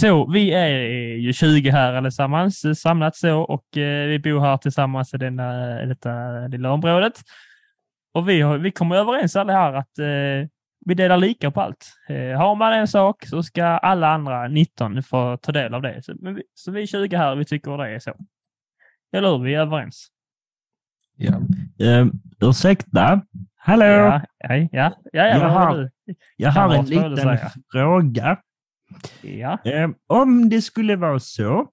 Så vi är ju 20 här allesammans samlats så och eh, vi bor här tillsammans i denna, detta lilla området. Och vi, har, vi kommer överens alla här att eh, vi delar lika på allt. Eh, har man en sak så ska alla andra 19 få ta del av det. Så, vi, så vi är 20 här och vi tycker det är så. Eller hur? Vi är överens. Ja. Uh, ursäkta? Hallå? Ja, ja, ja, ja, ja jag har, jag har en liten fråga. Ja, Eh, om det skulle vara så,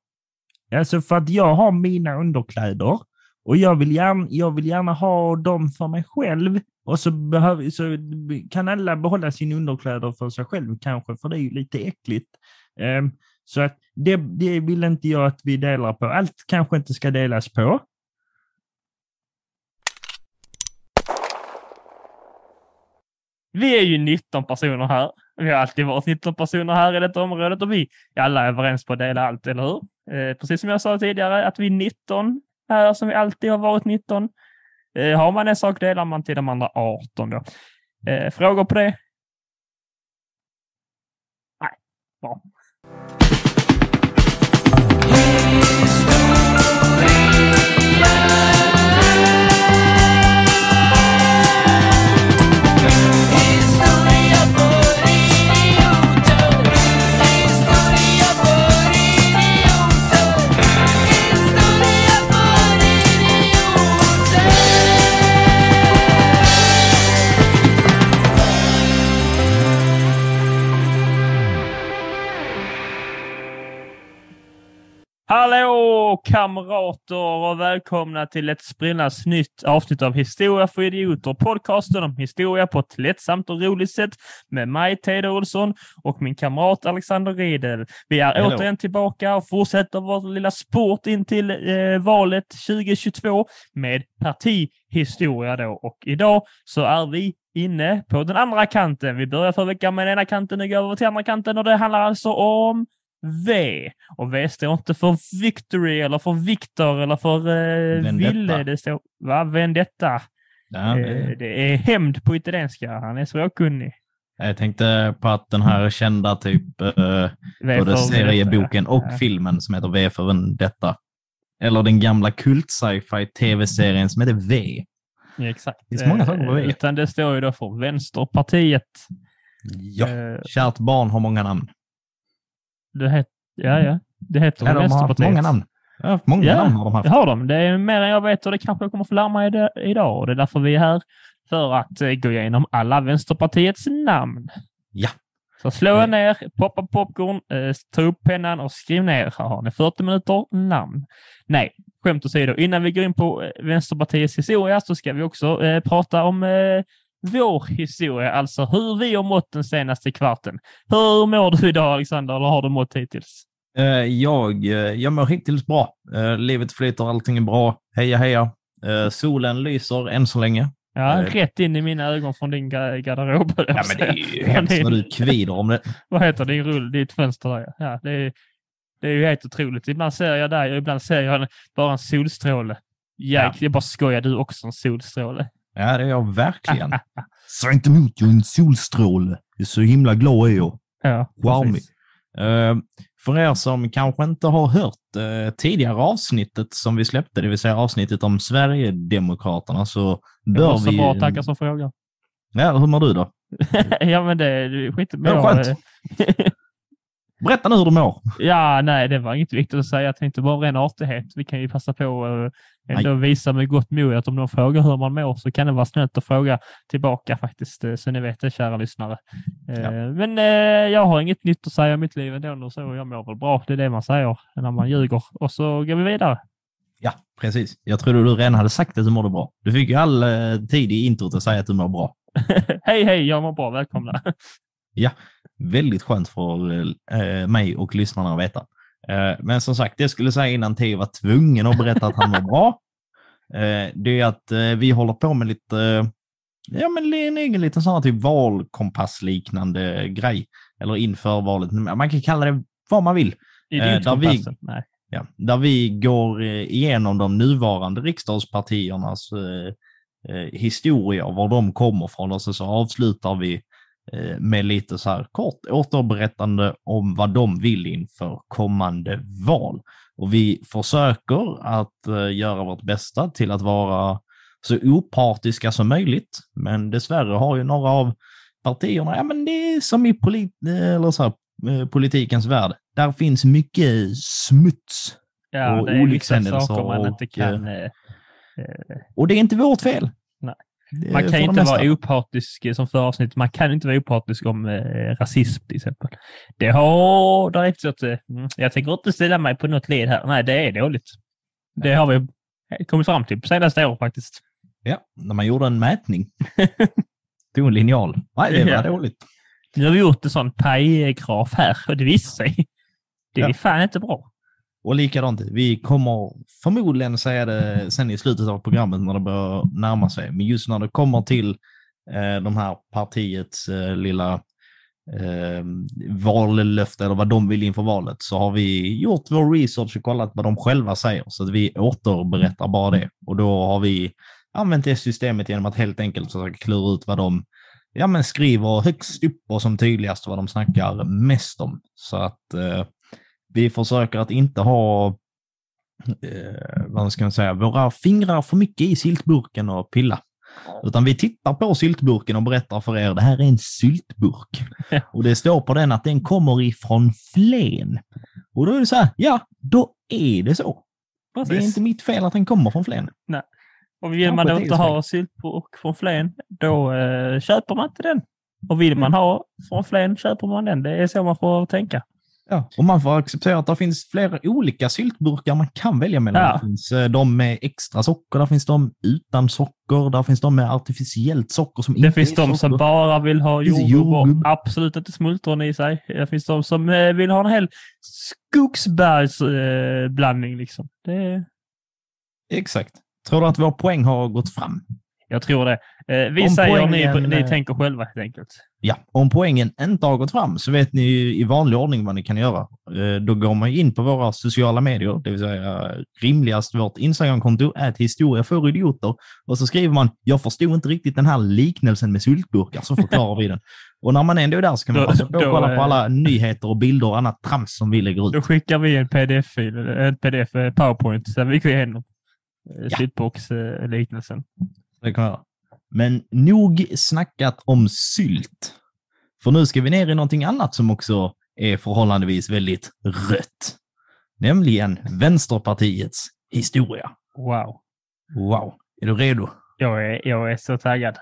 alltså för att jag har mina underkläder och jag vill gärna, jag vill gärna ha dem för mig själv och så, behöver, så kan alla behålla sina underkläder för sig själv kanske, för det är ju lite äckligt. Eh, så att det, det vill inte jag att vi delar på. Allt kanske inte ska delas på. vi är ju 19 personer här. Vi har alltid varit 19 personer här i detta området och vi är alla överens på att dela allt, eller hur? Eh, precis som jag sa tidigare, att vi är 19 här som vi alltid har varit 19. Eh, har man en sak delar man till de andra 18 då. Eh, frågor på det? Nej, bra. Hallå kamrater och välkomna till ett sprillans nytt avsnitt av Historia för idioter. Podcasten om historia på ett lättsamt och roligt sätt med mig, Teodor Olsson och min kamrat Alexander Riedel. Vi är Hallå. återigen tillbaka och fortsätter vår lilla sport in till eh, valet 2022 med partihistoria då. Och idag så är vi inne på den andra kanten. Vi börjar förra veckan med den ena kanten och går över till andra kanten och det handlar alltså om V. Och V står inte för victory eller för Victor eller för eh, Vendetta. Ville. Det står, va? Vendetta. Ja, Eh, det är hämnd på italienska. Han är språkkunnig. Jag tänkte på att den här kända typ eh, både serieboken och ja. filmen som heter V för Vendetta. Eller den gamla kult sci-fi tv-serien som heter V. Ja, exakt. Det finns många saker på V. Eh, Utan det står ju då för Vänsterpartiet. Ja. Eh, Kärt barn har många namn. Det het, ja, ja. Det heter Ja, de har haft många namn. Ja, många Ja, namn har de haft. Det har de. Det är mer än jag vet och det kanske jag kommer få lära mig idag. Och det är därför vi är här. För att eh, gå igenom alla Vänsterpartiets namn. Ja. Så slå er ner, poppa popcorn, eh, ta upp pennan och skriv ner. Här har ni 40 minuter namn. Nej, skämt åsido. Innan vi går in på eh, Vänsterpartiets historia så ska vi också eh, prata om eh, vår historia, alltså hur vi har mått den senaste kvarten. Hur mår du idag Alexander, eller har du mått hittills? Eh, jag, eh, jag mår hittills bra. Eh, livet flyter, allting är bra. Heja, heja. Solen lyser än så länge. Ja, rätt in i mina ögon från din ga- garderob. Ja, men det är ju hemskt när du kvider om det. Vad heter din rull, ditt fönster där? Ja, det är, det är ju helt otroligt. Ibland ser jag dig och ibland ser jag bara en solstråle. Jäk, Ja. Jag bara skojar, du är också en solstråle. Ja, det är jag verkligen. Säg inte emot, jag är en solstråle. Jag är så himla glad är jag. Ja, Charmig. Eh, för er som kanske inte har hört eh, tidigare avsnittet som vi släppte, det vill säga avsnittet om Sverigedemokraterna, så bör vi... bra, tackar som frågar. Ja, hur mår du då? ja, men det är skit Ja, skönt. Berätta nu hur du mår. Ja, nej, det var inget viktigt att säga. Jag tänkte bara ren artighet. Vi kan ju passa på att ändå visa med gott mod att om någon frågar hur man mår så kan det vara snällt att fråga tillbaka faktiskt, eh, så ni vet det, kära lyssnare. Eh, Ja. Men eh, jag har inget nytt att säga om mitt liv ändå, så jag mår väl bra. Det är det man säger när man ljuger. Och så går vi vidare. Ja, precis. Jag trodde du redan hade sagt att du mådde bra. Du fick ju all eh, tid i introt att säga att du mår bra. hej, hej, jag mår bra. Välkomna. Väldigt skönt för eh, mig och lyssnarna att veta. Eh, men som sagt, det jag skulle säga innan Theo var tvungen att berätta att han mår bra. Eh, det är att vi håller på med lite, ja men en egen liten sån här typ valkompassliknande grej. Eller inför valet. Man kan kalla det vad man vill. Idiotkompassen. Eh, Nej. Ja, där vi går igenom de nuvarande riksdagspartiernas historia, var de kommer från och så, så avslutar vi med lite så här kort återberättande om vad de vill inför kommande val. Och vi försöker att eh, göra vårt bästa till att vara så opartiska som möjligt. Men dessvärre har ju några av partierna, ja men det är som i polit eller så här, eh, politikens värld. Där finns mycket smuts. Ja, och det är vissa saker man och, inte kan... eh, Och det är inte vårt fel. Nej. Är Man kan inte vara opartisk, eh, som förra avsnittet, man kan inte vara opartisk om eh, rasism till exempel. Det har direkt så att, eh, mm, jag tänker inte ställa mig på något led här. Nej, det är dåligt. Det har vi kommit fram till på senaste år faktiskt. Ja, när man gjorde en mätning. Tog en linjal. Nej, det var Ja. dåligt. Nu har vi gjort en sån pajgraf här och det visar sig. Det är Ja. fan inte bra. Och likadant, vi kommer förmodligen säga det sen i slutet av programmet när det börjar närma sig. Men just när det kommer till eh, de här partiets eh, lilla eh, vallöfte eller vad de vill inför valet så har vi gjort vår research och kollat vad de själva säger. Så att vi återberättar bara det. Och då har vi använt det systemet genom att helt enkelt försöka klura ut vad de ja, men skriver högst upp och som tydligast vad de snackar mest om. Så att eh, vi försöker att inte ha eh, vad ska man säga, våra fingrar för mycket i syltburken och pilla. Utan vi tittar på syltburken och berättar för er, det här är en syltburk. Och det står på den att den kommer ifrån Flen. Och då är det så här, ja, då är det så. Det är Precis. inte mitt fel att den kommer från Flen. Och vill man då inte ha syltburk från Flen, då eh, köper man inte den. Och vill man ha från Flen köper man den. Det är så man får tänka. Ja, och man får acceptera att det finns flera olika syltburkar man kan välja mellan. Ja. Det finns eh, de med extra socker, där finns de utan socker, där finns de med artificiellt socker som Det inte finns är de som socker. bara vill ha Det finns jordgubb och absolut inte smultron i sig. Det finns de som eh, vill ha en hel skogsbergsblandning. Eh, liksom. det, Exakt. Tror du att vår poäng har gått fram? Jag tror det. Eh, vi Om säger poängen, ni, ni eh, tänker själva helt enkelt. Ja, om poängen inte har gått fram så vet ni ju i vanlig ordning vad ni kan göra. Eh, Då går man in på våra sociala medier, det vill säga rimligast vårt Instagramkonto är historia för idioter. Och så skriver man, jag förstod inte riktigt den här liknelsen med syltburkar, så förklarar vi den. Och när man ändå är där så kan man Då- passa på att kolla på eh, alla nyheter och bilder och annat trams som vi lägger ut. Då skickar vi en pdf-fil, en pdf eh, powerpoint, där vi går igenom Ja. ja. Det kan jag. Men nog snackat om sylt. För nu ska vi ner i någonting annat som också är förhållandevis väldigt rött. Nämligen Vänsterpartiets historia. Wow. Wow. Är du redo? Jag är, jag är så taggad.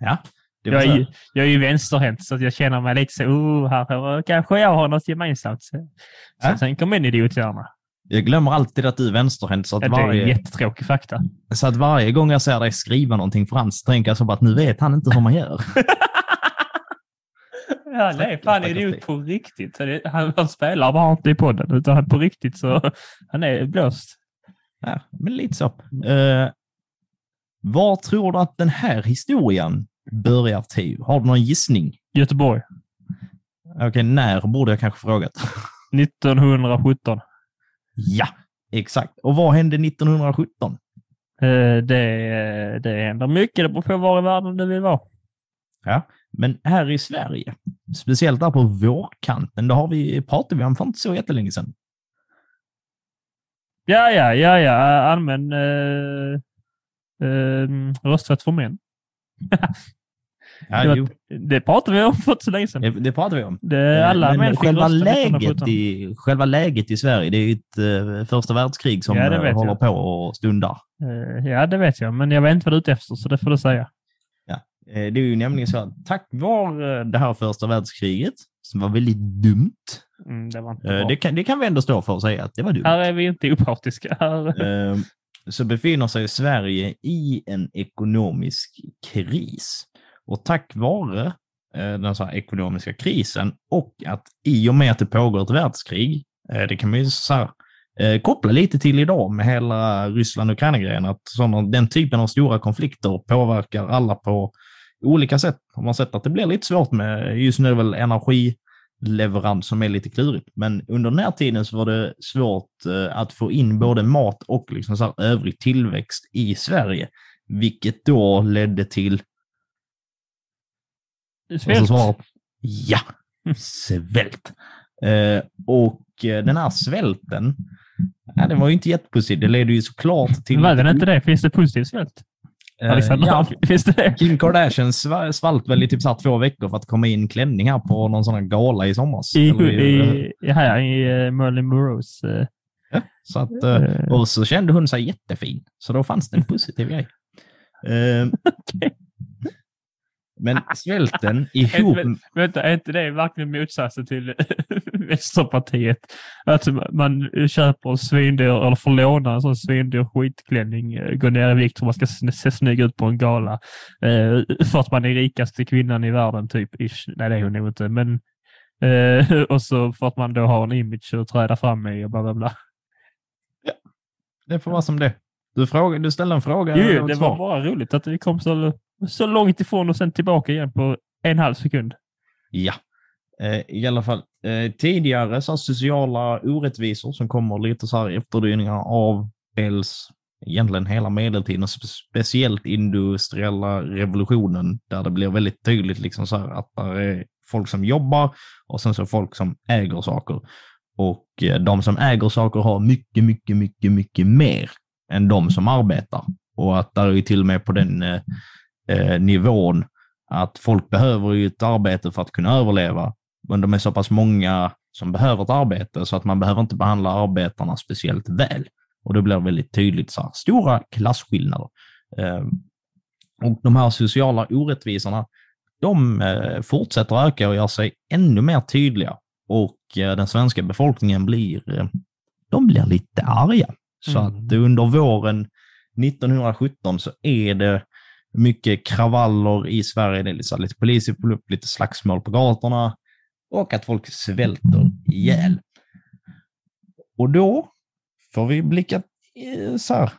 Ja. Jag är, ju, jag är ju vänsterhänt så jag känner mig lite så, oh, här kanske jag har något gemensamt. Så, så Ja. tänker min idiothjärna. Jag glömmer alltid att du är vänsterhänt så att, Ja, Det är varje, jättetråkig fakta. så att varje gång jag ser dig skriva någonting franskt tänker jag så bara att nu vet han inte hur man gör. Ja, är fan idiot på riktigt. Han, han spelar bara inte i podden, utan han på riktigt så han är blåst. Ja, men lite så. Uh, var tror du att den här historien börjar till? Har du någon gissning? Göteborg, Okej, när borde jag kanske frågat? 1917. Ja, exakt. Och vad hände 1917? Eh, Det, det händer mycket. Det beror på var i världen du vill vara. Ja, men här i Sverige, speciellt där på vårkanten, det har vi, pratade vi om för inte så jättelänge sedan. Ja, ja, ja, ja. Allmän eh, eh, rösträtt för män. Ja, jo, Det pratade vi om för inte så länge sedan. det, det pratade vi om. Det, alla Eh, Men män fick själva läget, 1917. i, själva läget i Sverige, det är ju ett eh, första världskrig som Ja, eh, håller jag. på och stundar. Ja, det vet jag, men jag vet inte vad du är ute efter, så det får du säga. Eh, Det är ju nämligen så att tack vare det här första världskriget, som var väldigt dumt, Mm, det var inte bra. det kan, det kan vi ändå stå för att säga att det var dumt. Här är vi inte opartiska. Här. Så befinner sig Sverige i en ekonomisk kris. Och tack vare eh, den så här ekonomiska krisen och att i och med att det pågår ett världskrig, eh, det kan man ju så här, eh, koppla lite till idag med hela Ryssland-Ukraina-grejen, att sådana, den typen av stora konflikter påverkar alla på olika sätt. Man Har sett att det blir lite svårt med, just nu är det väl energileverans som är lite klurigt, men under den här tiden så var det svårt att få in både mat och liksom så här övrig tillväxt i Sverige, vilket då ledde till Svält. svarar ja, svält. Eh, och eh, den här svälten, ja, den var ju inte jättepositiv. Det leder ju såklart till... Var den inte det? Finns det positiv svält? Eh, Alexander? ja, Finns det det? Kim Kardashian sva- svalt väl i typ så två veckor för att komma in klänning här på någon sån här gala i somras. I, i, i, här, i uh, Merlin Burroughs. eh, Så att, eh, eh, och så kände hon sig jättefin. Så då fanns det en positiv grej. Eh, Men svälten ihop... Vänta, är inte det verkligen motsatsen till Vänsterpartiet? Att man köper en svindyr, eller får låna en sån svindyr skitklänning, eh, går ner i vikt för man ska se snygg ut på en gala. Eh, för att man är rikaste kvinnan i världen, typ. Ish. Nej, det är hon nog inte, men eh, och så för att man då har en image att träda fram i och bla bla bla. Det får vara som det. Du, fråga, du ställde en fråga. Jo, det var bara roligt att vi kom så, så långt ifrån och sen tillbaka igen på en halv sekund. Ja. Eh, I alla fall, eh, tidigare så sociala orättvisor som kommer lite så här efterdyningar av dels egentligen hela medeltiden, och speciellt industriella revolutionen, där det blir väldigt tydligt liksom så här att det är folk som jobbar och sen så folk som äger saker. Och eh, de som äger saker har mycket, mycket, mycket, mycket mer än de som arbetar. Och att där är ju till och med på den eh, eh, nivån att folk behöver ju ett arbete för att kunna överleva, men de är så pass många som behöver ett arbete så att man behöver inte behandla arbetarna speciellt väl. Och det blir väldigt tydligt så här, stora klasskillnader. Eh, och de här sociala orättvisorna, de eh, fortsätter öka och gör sig ännu mer tydliga. Och eh, den svenska befolkningen blir, eh, de blir lite arga. Så Mm. att under våren 1917 så är det mycket kravaller i Sverige. Det är liksom lite, lite poliser upp lite slagsmål på gatorna och att folk svälter ihjäl. Och då får vi blicka eh, så här.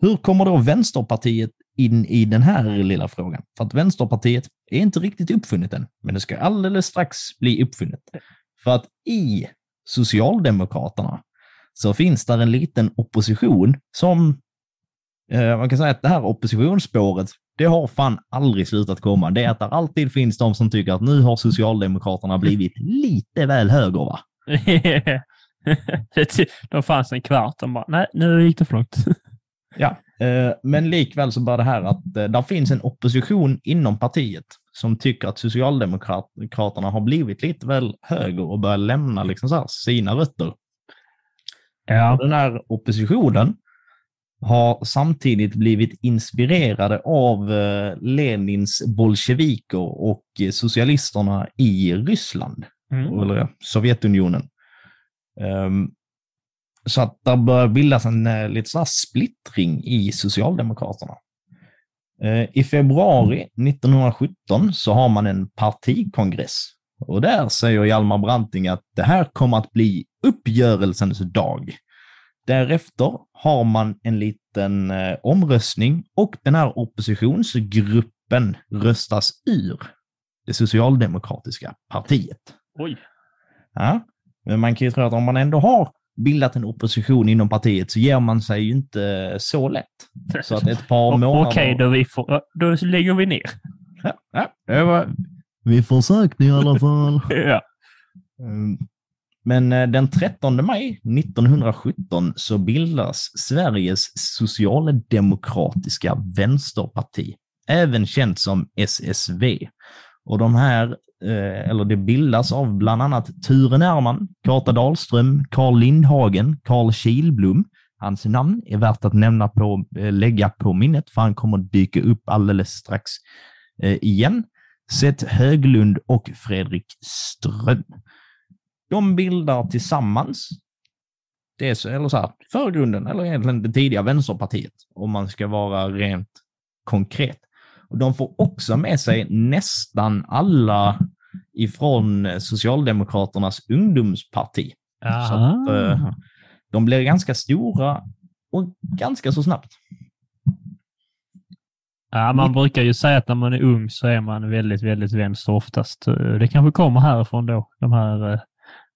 Hur kommer då Vänsterpartiet in i den här lilla frågan? För att Vänsterpartiet är inte riktigt uppfunnet än, men det ska alldeles strax bli uppfunnet. För att i Socialdemokraterna så finns där en liten opposition som eh, man kan säga att det här oppositionsspåret, det har fan aldrig slutat komma. Det är att det alltid finns de som tycker att nu har Socialdemokraterna blivit lite väl höger, va? De fanns en kvart och bara, nej, nu gick det för långt. Ja. Eh, men likväl så bara det här att eh, där finns en opposition inom partiet som tycker att Socialdemokraterna har blivit lite väl höger och börjar lämna liksom sina rötter. Ja. Den här oppositionen har samtidigt blivit inspirerade av eh, Lenins bolsjeviker och socialisterna i Ryssland, Mm. eller Sovjetunionen. Ehm, så att det börjar bildas en eh, lite så här splittring i Socialdemokraterna. Eh, I februari 1917 så har man en partikongress och där säger Hjalmar Branting att det här kommer att bli uppgörelsens dag. Därefter har man en liten eh, omröstning och den här oppositionsgruppen röstas ur det socialdemokratiska partiet. Oj. Ja, men man kan ju tro att om man ändå har bildat en opposition inom partiet så ger man sig ju inte så lätt. Så att ett par månader... Okej, då, vi får, då lägger vi ner. Ja, ja, det var... Vi försökte i alla fall. Ja. Men eh, den 13 maj 1917 så bildas Sveriges socialdemokratiska vänsterparti, även känt som SSV. Och de här, eh, eller det bildas av bland annat Ture Nerman, Kata Dahlström, Carl Lindhagen, Carl Kilblom. Hans namn är värt att nämna på, eh, lägga på minnet, för han kommer dyka upp alldeles strax igen. Seth Höglund och Fredrik Ström. De bildar tillsammans det är så, eller så här, förgrunden, eller egentligen det tidiga Vänsterpartiet, om man ska vara rent konkret. Och de får också med sig nästan alla ifrån Socialdemokraternas ungdomsparti. Så att, eh, de blir ganska stora och ganska så snabbt. Ja, man brukar ju säga att när man är ung så är man väldigt, väldigt vänster oftast. Eh, Det kanske kommer härifrån då, de här eh,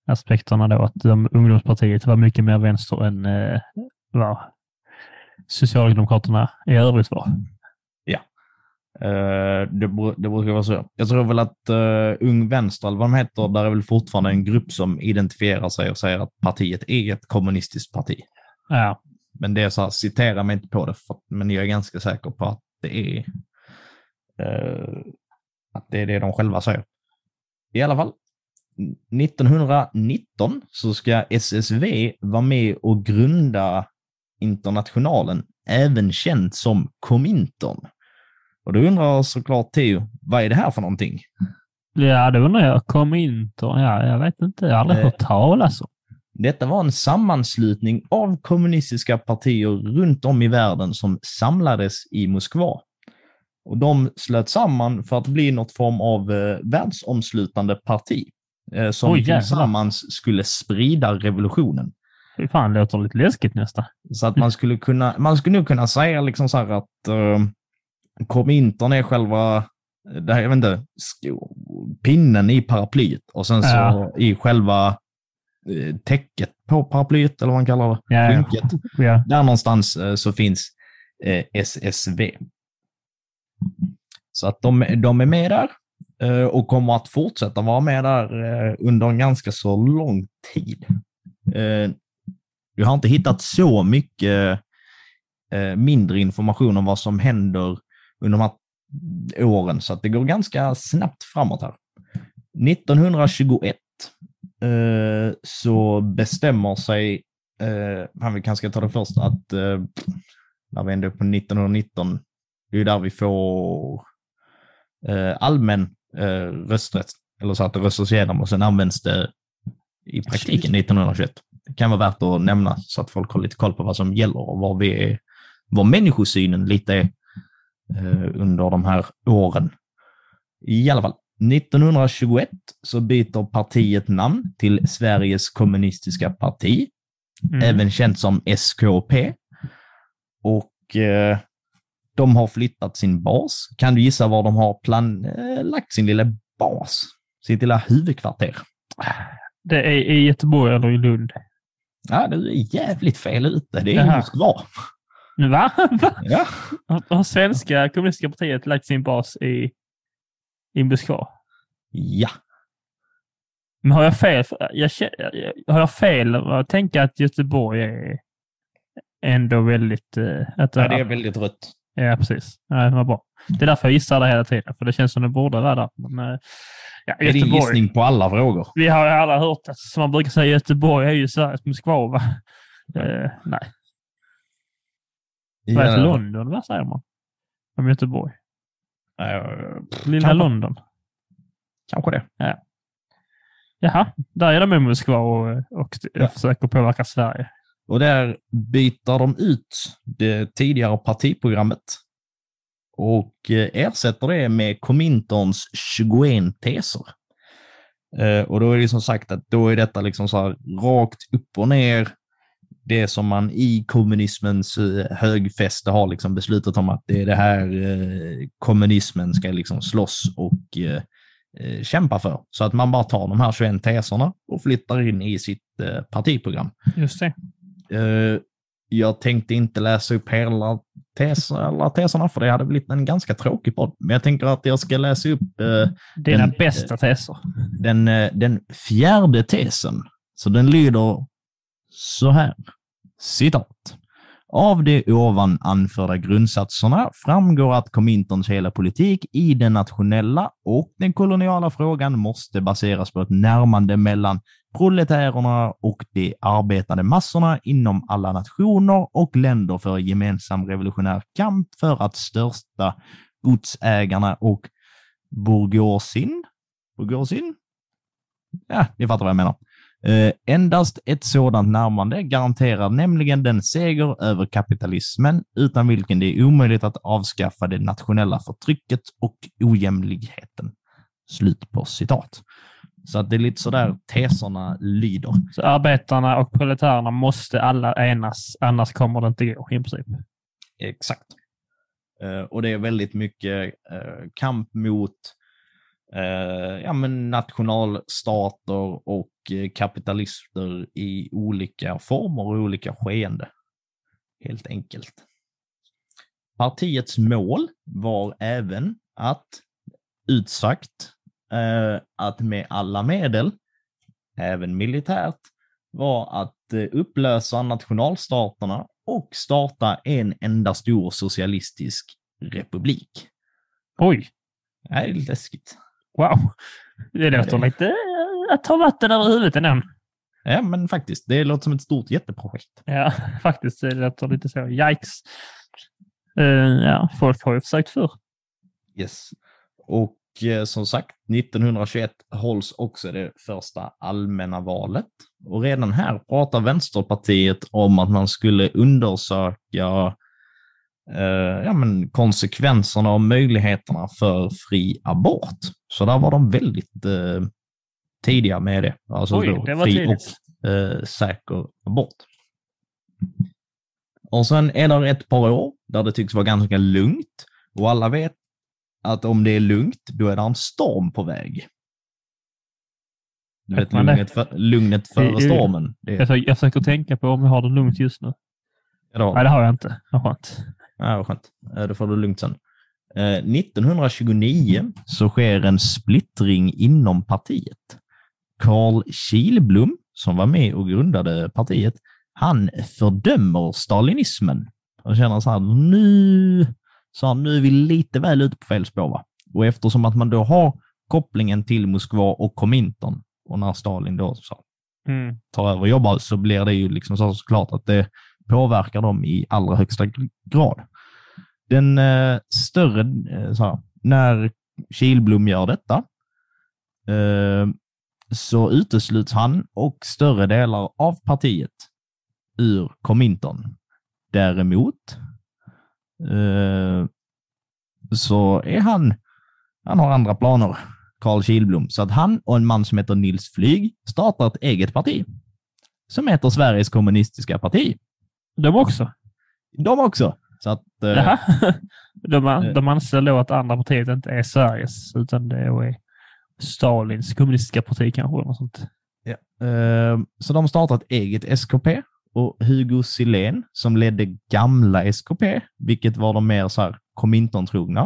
aspekterna då, att de, ungdomspartiet var mycket mer vänster än eh, vad Socialdemokraterna i övrigt var. Eh, det, det brukar vara så. Jag tror väl att uh, Ung Vänster, eller vad de heter, där är väl fortfarande en grupp som identifierar sig och säger att partiet är ett kommunistiskt parti. Ja. Men det är så här, citera mig inte på det, för, men jag är ganska säker på att det är eh, att det är det de själva säger. I alla fall, 1919 så ska SSV vara med och grunda internationalen, även känd som Komintern. Och då undrar såklart Theo, vad är det här för någonting? Ja, det undrar jag. Kom inte. Ja, jag vet inte. Jag har aldrig Eh. hört talas om. Detta var en sammanslutning av kommunistiska partier runt om i världen som samlades i Moskva. Och de slöt samman för att bli något form av eh, världsomslutande parti som Oj, jävlar. tillsammans skulle sprida revolutionen. Fy fan, det låter lite läskigt nästan. Så att man skulle kunna, man skulle nog kunna säga liksom så att eh, Komintern är själva, det här, jag vet inte, pinnen i paraplyet och sen så Ja. i själva eh, täcket på paraplyet, eller vad man kallar det, Ja, skynket. Ja. Där någonstans eh, så finns eh, SSV. Så att de, de är med där eh, Eh, och kommer att fortsätta vara med där eh, under en ganska så lång tid. Eh, Jag har inte hittat så mycket eh, mindre information om vad som händer under de här åren, så att det går ganska snabbt framåt här. 1921 så bestämmer sig, eh, vi kanske ska ta det först, att när vi ändå är på 1919, det är ju där vi får allmän eh, rösträtt, eller så att det röstas igenom och sen används det i praktiken 1921. Det kan vara värt att nämna så att folk har lite koll på vad som gäller och vad vi är, vad människosynen lite är eh, under de här åren. I alla fall, 1921 så byter partiet namn till Sveriges kommunistiska parti, Mm. även känt som SKP. Och eh, de har flyttat sin bas. Kan du gissa var de har plan eh, lagt sin lilla bas? Sitt lilla huvudkvarter? Det är i Göteborg eller i Lund. Ja, du är jävligt fel ute. Det är i. Moskva. Va? Va? Ja. Har- svenska kommunistiska partiet lagt sin bas i, i Moskva? ja. Men har jag fel? Jag, jag- har jag fel att tänka att Göteborg är ändå väldigt... eh, Att, ja, det är väldigt rött. Ja, precis. Ja, det var bra. Det är därför jag gissar det hela tiden, för det känns som det borde vara där. Men, eh, ja, Är din Göteborg. gissning på alla frågor? Vi har ju alla hört att, som man brukar säga, Göteborg är ju Sveriges Moskva, va? Eh, nej, Sveriges Ja. London, vad säger man? Om Göteborg. Eh, Lilla Kanske. London. Kanske det. Jaha, där är de i Moskva och, och Ja. försöker påverka Sverige. Och där byter de ut det tidigare partiprogrammet och eh, ersätter det med Kominterns 21 teser. Eh, och då är det som sagt att då är detta liksom så här rakt upp och ner det som man i kommunismens eh, högfäste har liksom beslutat om att det är det här kommunismen ska liksom slåss och kämpa för. Så att man bara tar de här 21 teserna och flyttar in i sitt partiprogram. Just det. Eh, jag tänkte inte läsa upp hela teser, alla teserna, för det hade blivit en ganska tråkig podd. Men jag tänker att jag ska läsa upp eh, Dina Den- bästa teser. den, eh, den fjärde tesen. Så den lyder så här. Citat. Av de ovan anförda grundsatserna framgår att Kominterns hela politik i den nationella och den koloniala frågan måste baseras på ett närmande mellan proletärerna och de arbetande massorna inom alla nationer och länder för gemensam revolutionär kamp för att största godsägarna och bourgeoisin, bourgeoisin? Ja, ni fattar vad jag menar. Eh, endast ett sådant närmande garanterar nämligen den seger över kapitalismen utan vilken det är omöjligt att avskaffa det nationella förtrycket och ojämlikheten. Slut på citat. Så att det är lite sådär teserna lyder. Så arbetarna och proletärerna måste alla enas, annars kommer det inte gå i princip. Exakt. Eh, och det är väldigt mycket eh, kamp mot eh, ja, men nationalstater och kapitalister i olika former och olika skeende. Helt enkelt. partiets mål var även att utsagt att med alla medel, även militärt, var att eh, upplösa nationalstaterna och starta en enda stor socialistisk republik. Oj, Det är läskigt. wow. Det låter det- lite eh, att ta vatten över huvudet ändå. Ja, men faktiskt, det låter som ett stort jätteprojekt. Ja, faktiskt. Det låter lite så. Yikes. Eh, ja, folk har ju försökt förr. Yes. Och eh, som sagt, 1921 hålls också det första allmänna valet. Och redan här pratar Vänsterpartiet om att man skulle undersöka eh, ja, men konsekvenserna och möjligheterna för fri abort. Så där var de väldigt eh, tidiga med det. Alltså Oj, då, det var fri tidigt. och eh, säker abort. Och sen är det ett par år där det tycks vara ganska lugnt och alla vet att om det är lugnt, då är det en storm på väg. Du Vet lugnet, för, lugnet före stormen. Det, Jag försöker, jag försöker tänka på om jag har det lugnt just nu. ja, Nej, det har jag inte. Vad skönt. ja, vad skönt. Eh, Då får du lugnt sen. Eh, 1929 så sker en splittring inom partiet. Carl Kilblom, som var med och grundade partiet, han fördömer stalinismen. Och känner så här, nu, så här, nu är vi lite väl ute på fel spår. Va? Och eftersom att man då har kopplingen till Moskva och Komintern, och när Stalin då så, Mm. tar över och jobbar, så blir det ju liksom så såklart att det påverkar dem i allra högsta gr- grad. Den eh, större, eh, här, när Kilblom gör detta, eh, så utesluts han och större delar av partiet ur Komintern. Däremot eh, så är han, han har andra planer, Carl Kilblom, så att han och en man som heter Nils Flyg startar ett eget parti som heter Sveriges kommunistiska parti. De också? De också. Så att, eh. De, an- Eh. de anser då att andra partiet inte är Sveriges, utan det är Stalins kommunistiska parti kanske. Eller något sånt. Eh, Så de startar ett eget SKP och Hugo Silén som ledde gamla SKP, vilket var de mer så här Komintern-trogna,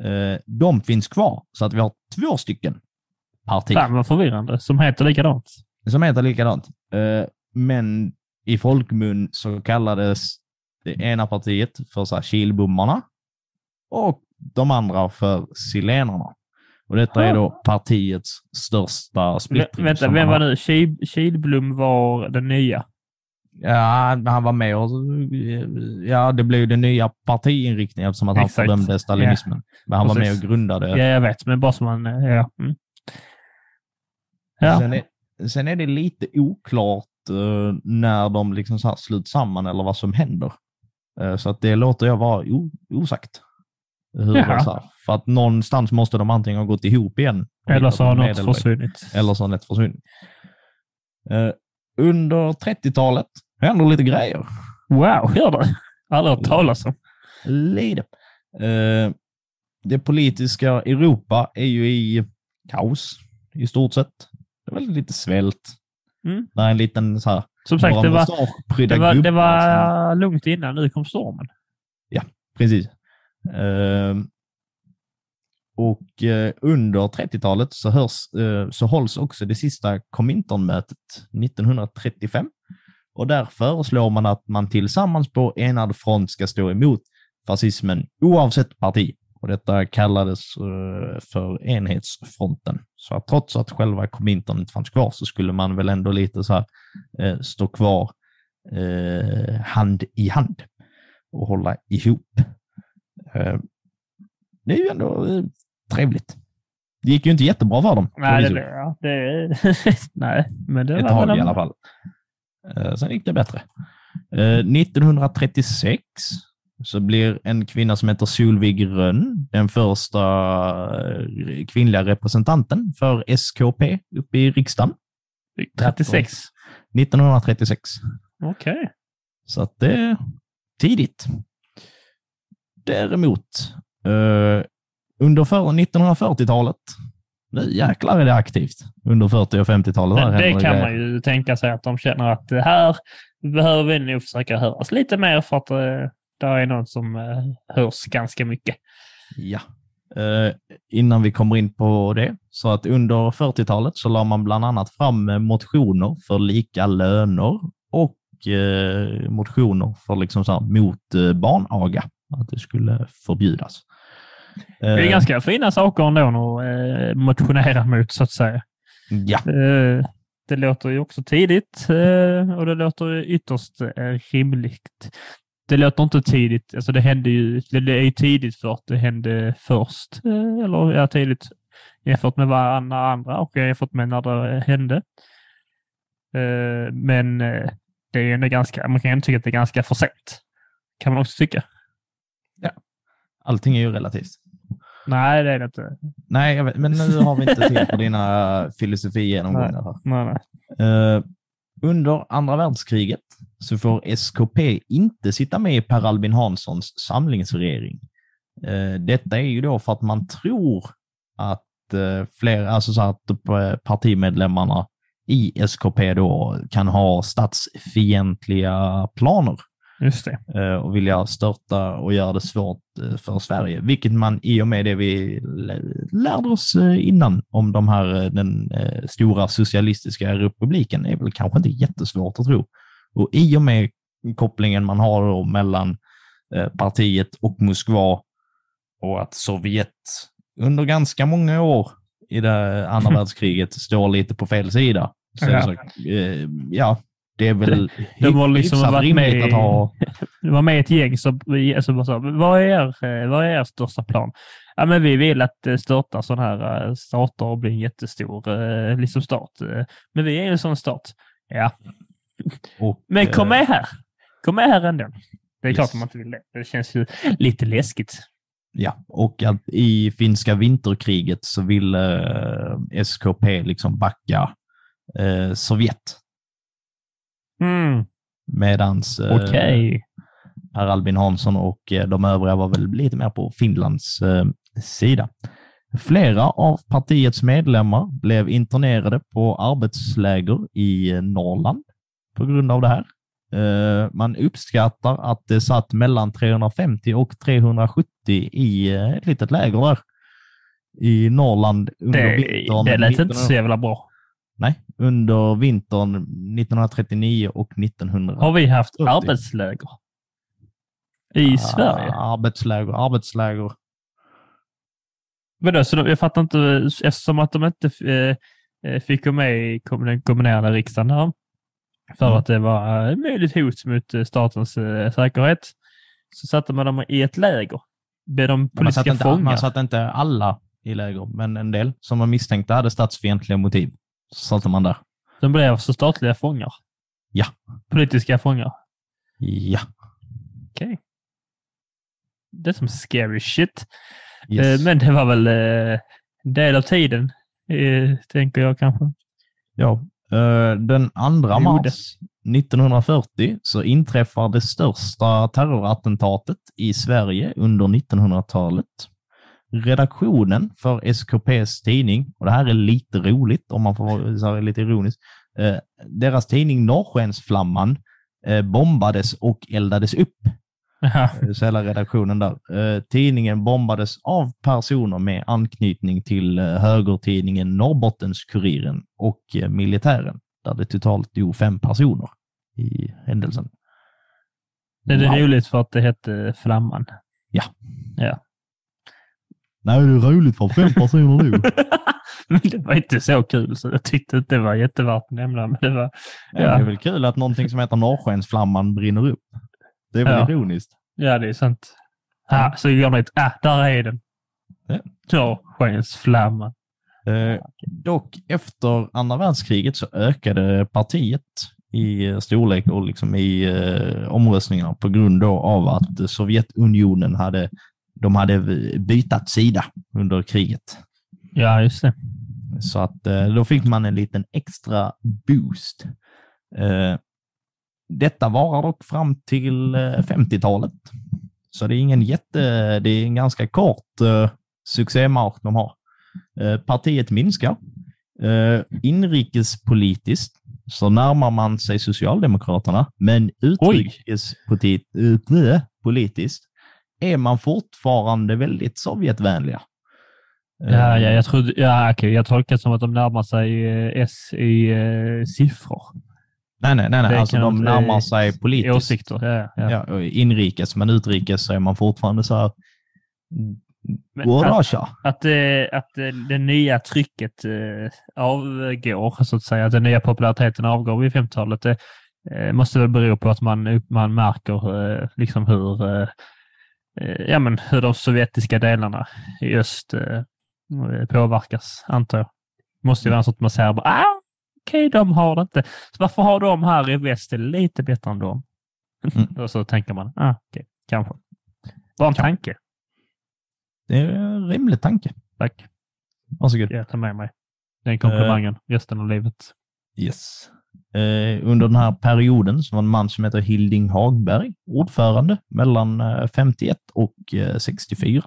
eh, de finns kvar. Så att vi har två stycken partier Fan vad förvirrande. Som heter likadant. som heter likadant. Eh, Men i folkmun så kallades det ena partiet för så här Kilbommarna och de andra för Silenarna. Och detta är då partiets största Vä- splittring. vänta, vem var nu? Kil- Kilblom var den nya. Ja, han var med och... Ja, det blev ju den nya partiinriktningen eftersom att han Exakt. fördömde stalinismen. Men han var med Precis. och grundade. Ja, jag vet, men bara som man... eh, Ja. Mm. ja. Sen, är, sen är det lite oklart eh, när de liksom så sluts samman eller vad som händer. Eh, så att det låter jag vara osagt. Hur det så här, för att någonstans måste de antingen ha gått ihop igen. Eller så har något försvunnit. Eller så har något försvunnit. Eh, under 30-talet händer lite grejer. Wow, gör det? Aldrig hört talas om. Lite. Eh, det politiska Europa är ju i kaos i stort sett. Det är väl lite svält. Mm. Det är en liten så här, Som sagt, det var, det var, det var lugnt innan. Nu kom stormen. Precis. Ehm, och eh, under 30-talet så, hörs, eh, så hålls också det sista Kominternmötet 1935. Och där föreslår man att man tillsammans på enad front ska stå emot fascismen oavsett parti. Och detta kallades eh, för enhetsfronten. Så att trots att själva Komintern inte fanns kvar så skulle man väl ändå lite så här eh, stå kvar eh, hand i hand och hålla ihop. Det är ju ändå trevligt. Det gick ju inte jättebra för dem. Nej, det, ja, det, nej, men det Ett var tag väl i alla fall. Eh, Sen gick det bättre. Eh, 1936 så blir en kvinna som heter Solvig Rönn den första eh, kvinnliga representanten för SKP uppe i riksdagen. 36. 1936. Okej. Så att det är tidigt. Däremot, eh, under för 1940-talet, nu jäklar är det aktivt. Under 40 och 50-talet. Men där det händer kan man ju tänka sig att de känner att det här behöver vi nog försöka höras lite mer för att eh, där är någon som eh, hörs ganska mycket. Ja. Eh, innan vi kommer in på det, så att under 40-talet så la man bland annat fram motioner för lika löner och motioner för liksom så här, mot barnaga, att det skulle förbjudas. Det är Eh, ganska fina saker ändå att eh, motionera mot, så att säga. Ja, Eh, det låter ju också tidigt och det låter ytterst rimligt. Det låter inte tidigt, alltså det hände ju, det är ju tidigt för att det hände först, eller ja, tidigt jämfört med varandra andra och jämfört med när det hände. Men det är ju ändå ganska, man kan ju tycka att det är ganska för sent. Kan man också tycka. allting är ju relativt. Nej, det är det inte. Nej, vet, men nu har vi inte tid på dina filosofi-genomgångar. här. Nej, nej. Eh, under andra världskriget så får SKP inte sitta med i Per Albin Hanssons samlingsregering. Eh, detta är ju då för att man tror att eh, fler, alltså så att eh, partimedlemmarna i SKP då kan ha statsfientliga planer Just det. eh, och vilja störta och göra det svårt eh, för Sverige, vilket man i och med det vi lärde oss eh, innan om de här, den stora socialistiska republiken är väl kanske inte jättesvårt att tro. Och i och med kopplingen man har mellan partiet och Moskva och att Sovjet under ganska många år i det andra världskriget står lite på fel sida. Så, det så, ja, det är väl de har liksom hyfsat rimligt att ha Det var med ett gäng som alltså, sa, vad är, er, eh, vad är er största plan? Ja, men vi vill att eh, störta sådana här eh, stater och bli en jättestor liksom stat. Men vi är en sån stat. Ja, Och, men kom med här. Kom med här ändå. Det är Yes. klart att man inte vill det. Det känns ju lite läskigt. Ja, och att i finska vinterkriget så ville SKP liksom backa eh, Sovjet. Mm, Medans eh, Okej. Per Albin Hansson och eh, de övriga var väl lite mer på Finlands eh, sida. Flera av partiets medlemmar blev internerade på arbetsläger i Norrland på grund av det här. Man uppskattar att det satt mellan 350 och 370 i ett litet läger där i Norrland under Det, vintern. det lät inte 1900 så jävla bra. Nej, under vintern 1939 och 1900. Har vi haft 40. arbetsläger? I Sverige? Ah, Arbetsläger, arbetsläger. Vadå, så de, jag fattar inte, eftersom att de inte eh, eh, fick gå med i den kombinerade riksdagen här, för Mm. att det var ett möjligt hot mot eh, statens eh, säkerhet, så satte man dem i ett läger. Blev de Man politiska satte, inte, fångar? man satte inte alla i läger, men en del som man misstänkte hade statsfientliga motiv. Så satte man där. De blev alltså statliga fångar? Ja. Politiska fångar? Ja. Okej. Det är som scary shit. Yes. Eh, men det var väl eh, en del av tiden, eh, tänker jag kanske. ja. Eh, Den 2 Gjorde. mars 1940 så inträffar det största terrorattentatet i Sverige under 1900-talet. Redaktionen för SKPs tidning, och det här är lite roligt om man får vara lite ironisk, eh, deras tidning Norrskensflamman eh, bombades och eldades upp. Jaha. så hela redaktionen där. Eh, tidningen bombades av personer med anknytning till eh, högertidningen Norrbottens-Kuriren och eh, militären, där det totalt dog fem personer i händelsen. Det är Wow. roligt för att det hette Flamman. Nej, det är roligt för fem personer dog. Men det var inte så kul, så jag tyckte inte det var jättevärt att nämna. Men det var, Ja. Det är väl kul att någonting som heter Norrskensflamman brinner upp. Det är väl Ja. ironiskt. ja, det är sant. Ah, så går man dit, ah, där är den. Ja. Norrskensflamman. Eh, dock efter andra världskriget så ökade partiet i storlek och liksom i eh, omröstningar på grund av att Sovjetunionen hade, de hade bytt sida under kriget. Ja, just det. Så att eh, då fick man en liten extra boost. Eh, detta varar dock fram till eh, 50-talet. Så det är ingen jätte, det är en ganska kort eh, succémarsch de har. Eh, partiet minskar. Eh, inrikespolitiskt så närmar man sig Socialdemokraterna, men utrikespolitiskt politiskt, är man fortfarande väldigt Sovjetvänliga. Ja, ja, Eh, jag, trodde, ja, okej, jag tolkar det som att de närmar sig eh, S i eh, siffror. Nej, nej, nej, nej. alltså de närmar sig politiskt. åsikter. Ja, ja. Ja, inrikes, men utrikes så är man fortfarande så här. Men God att, att, eh, att eh, det nya trycket avgår, så att säga, att den nya populariteten avgår vid 50-talet, det måste väl bero på att man, man märker liksom hur, ja, men hur de sovjetiska delarna i öst eh, påverkas, antar jag. Det måste ju vara så att man säger bara, ah, okej, de har det inte. Så varför har de här i väst det lite bättre än dem? Mm. Och så tänker man, ah, okej, kanske. Bara en tanke. Det är en rimlig tanke. Tack. Varsågod. Jag tar med mig den komplimangen resten av livet. Yes. Eh, under den här perioden så var en man som heter Hilding Hagberg ordförande mellan eh, 51 och eh, 64.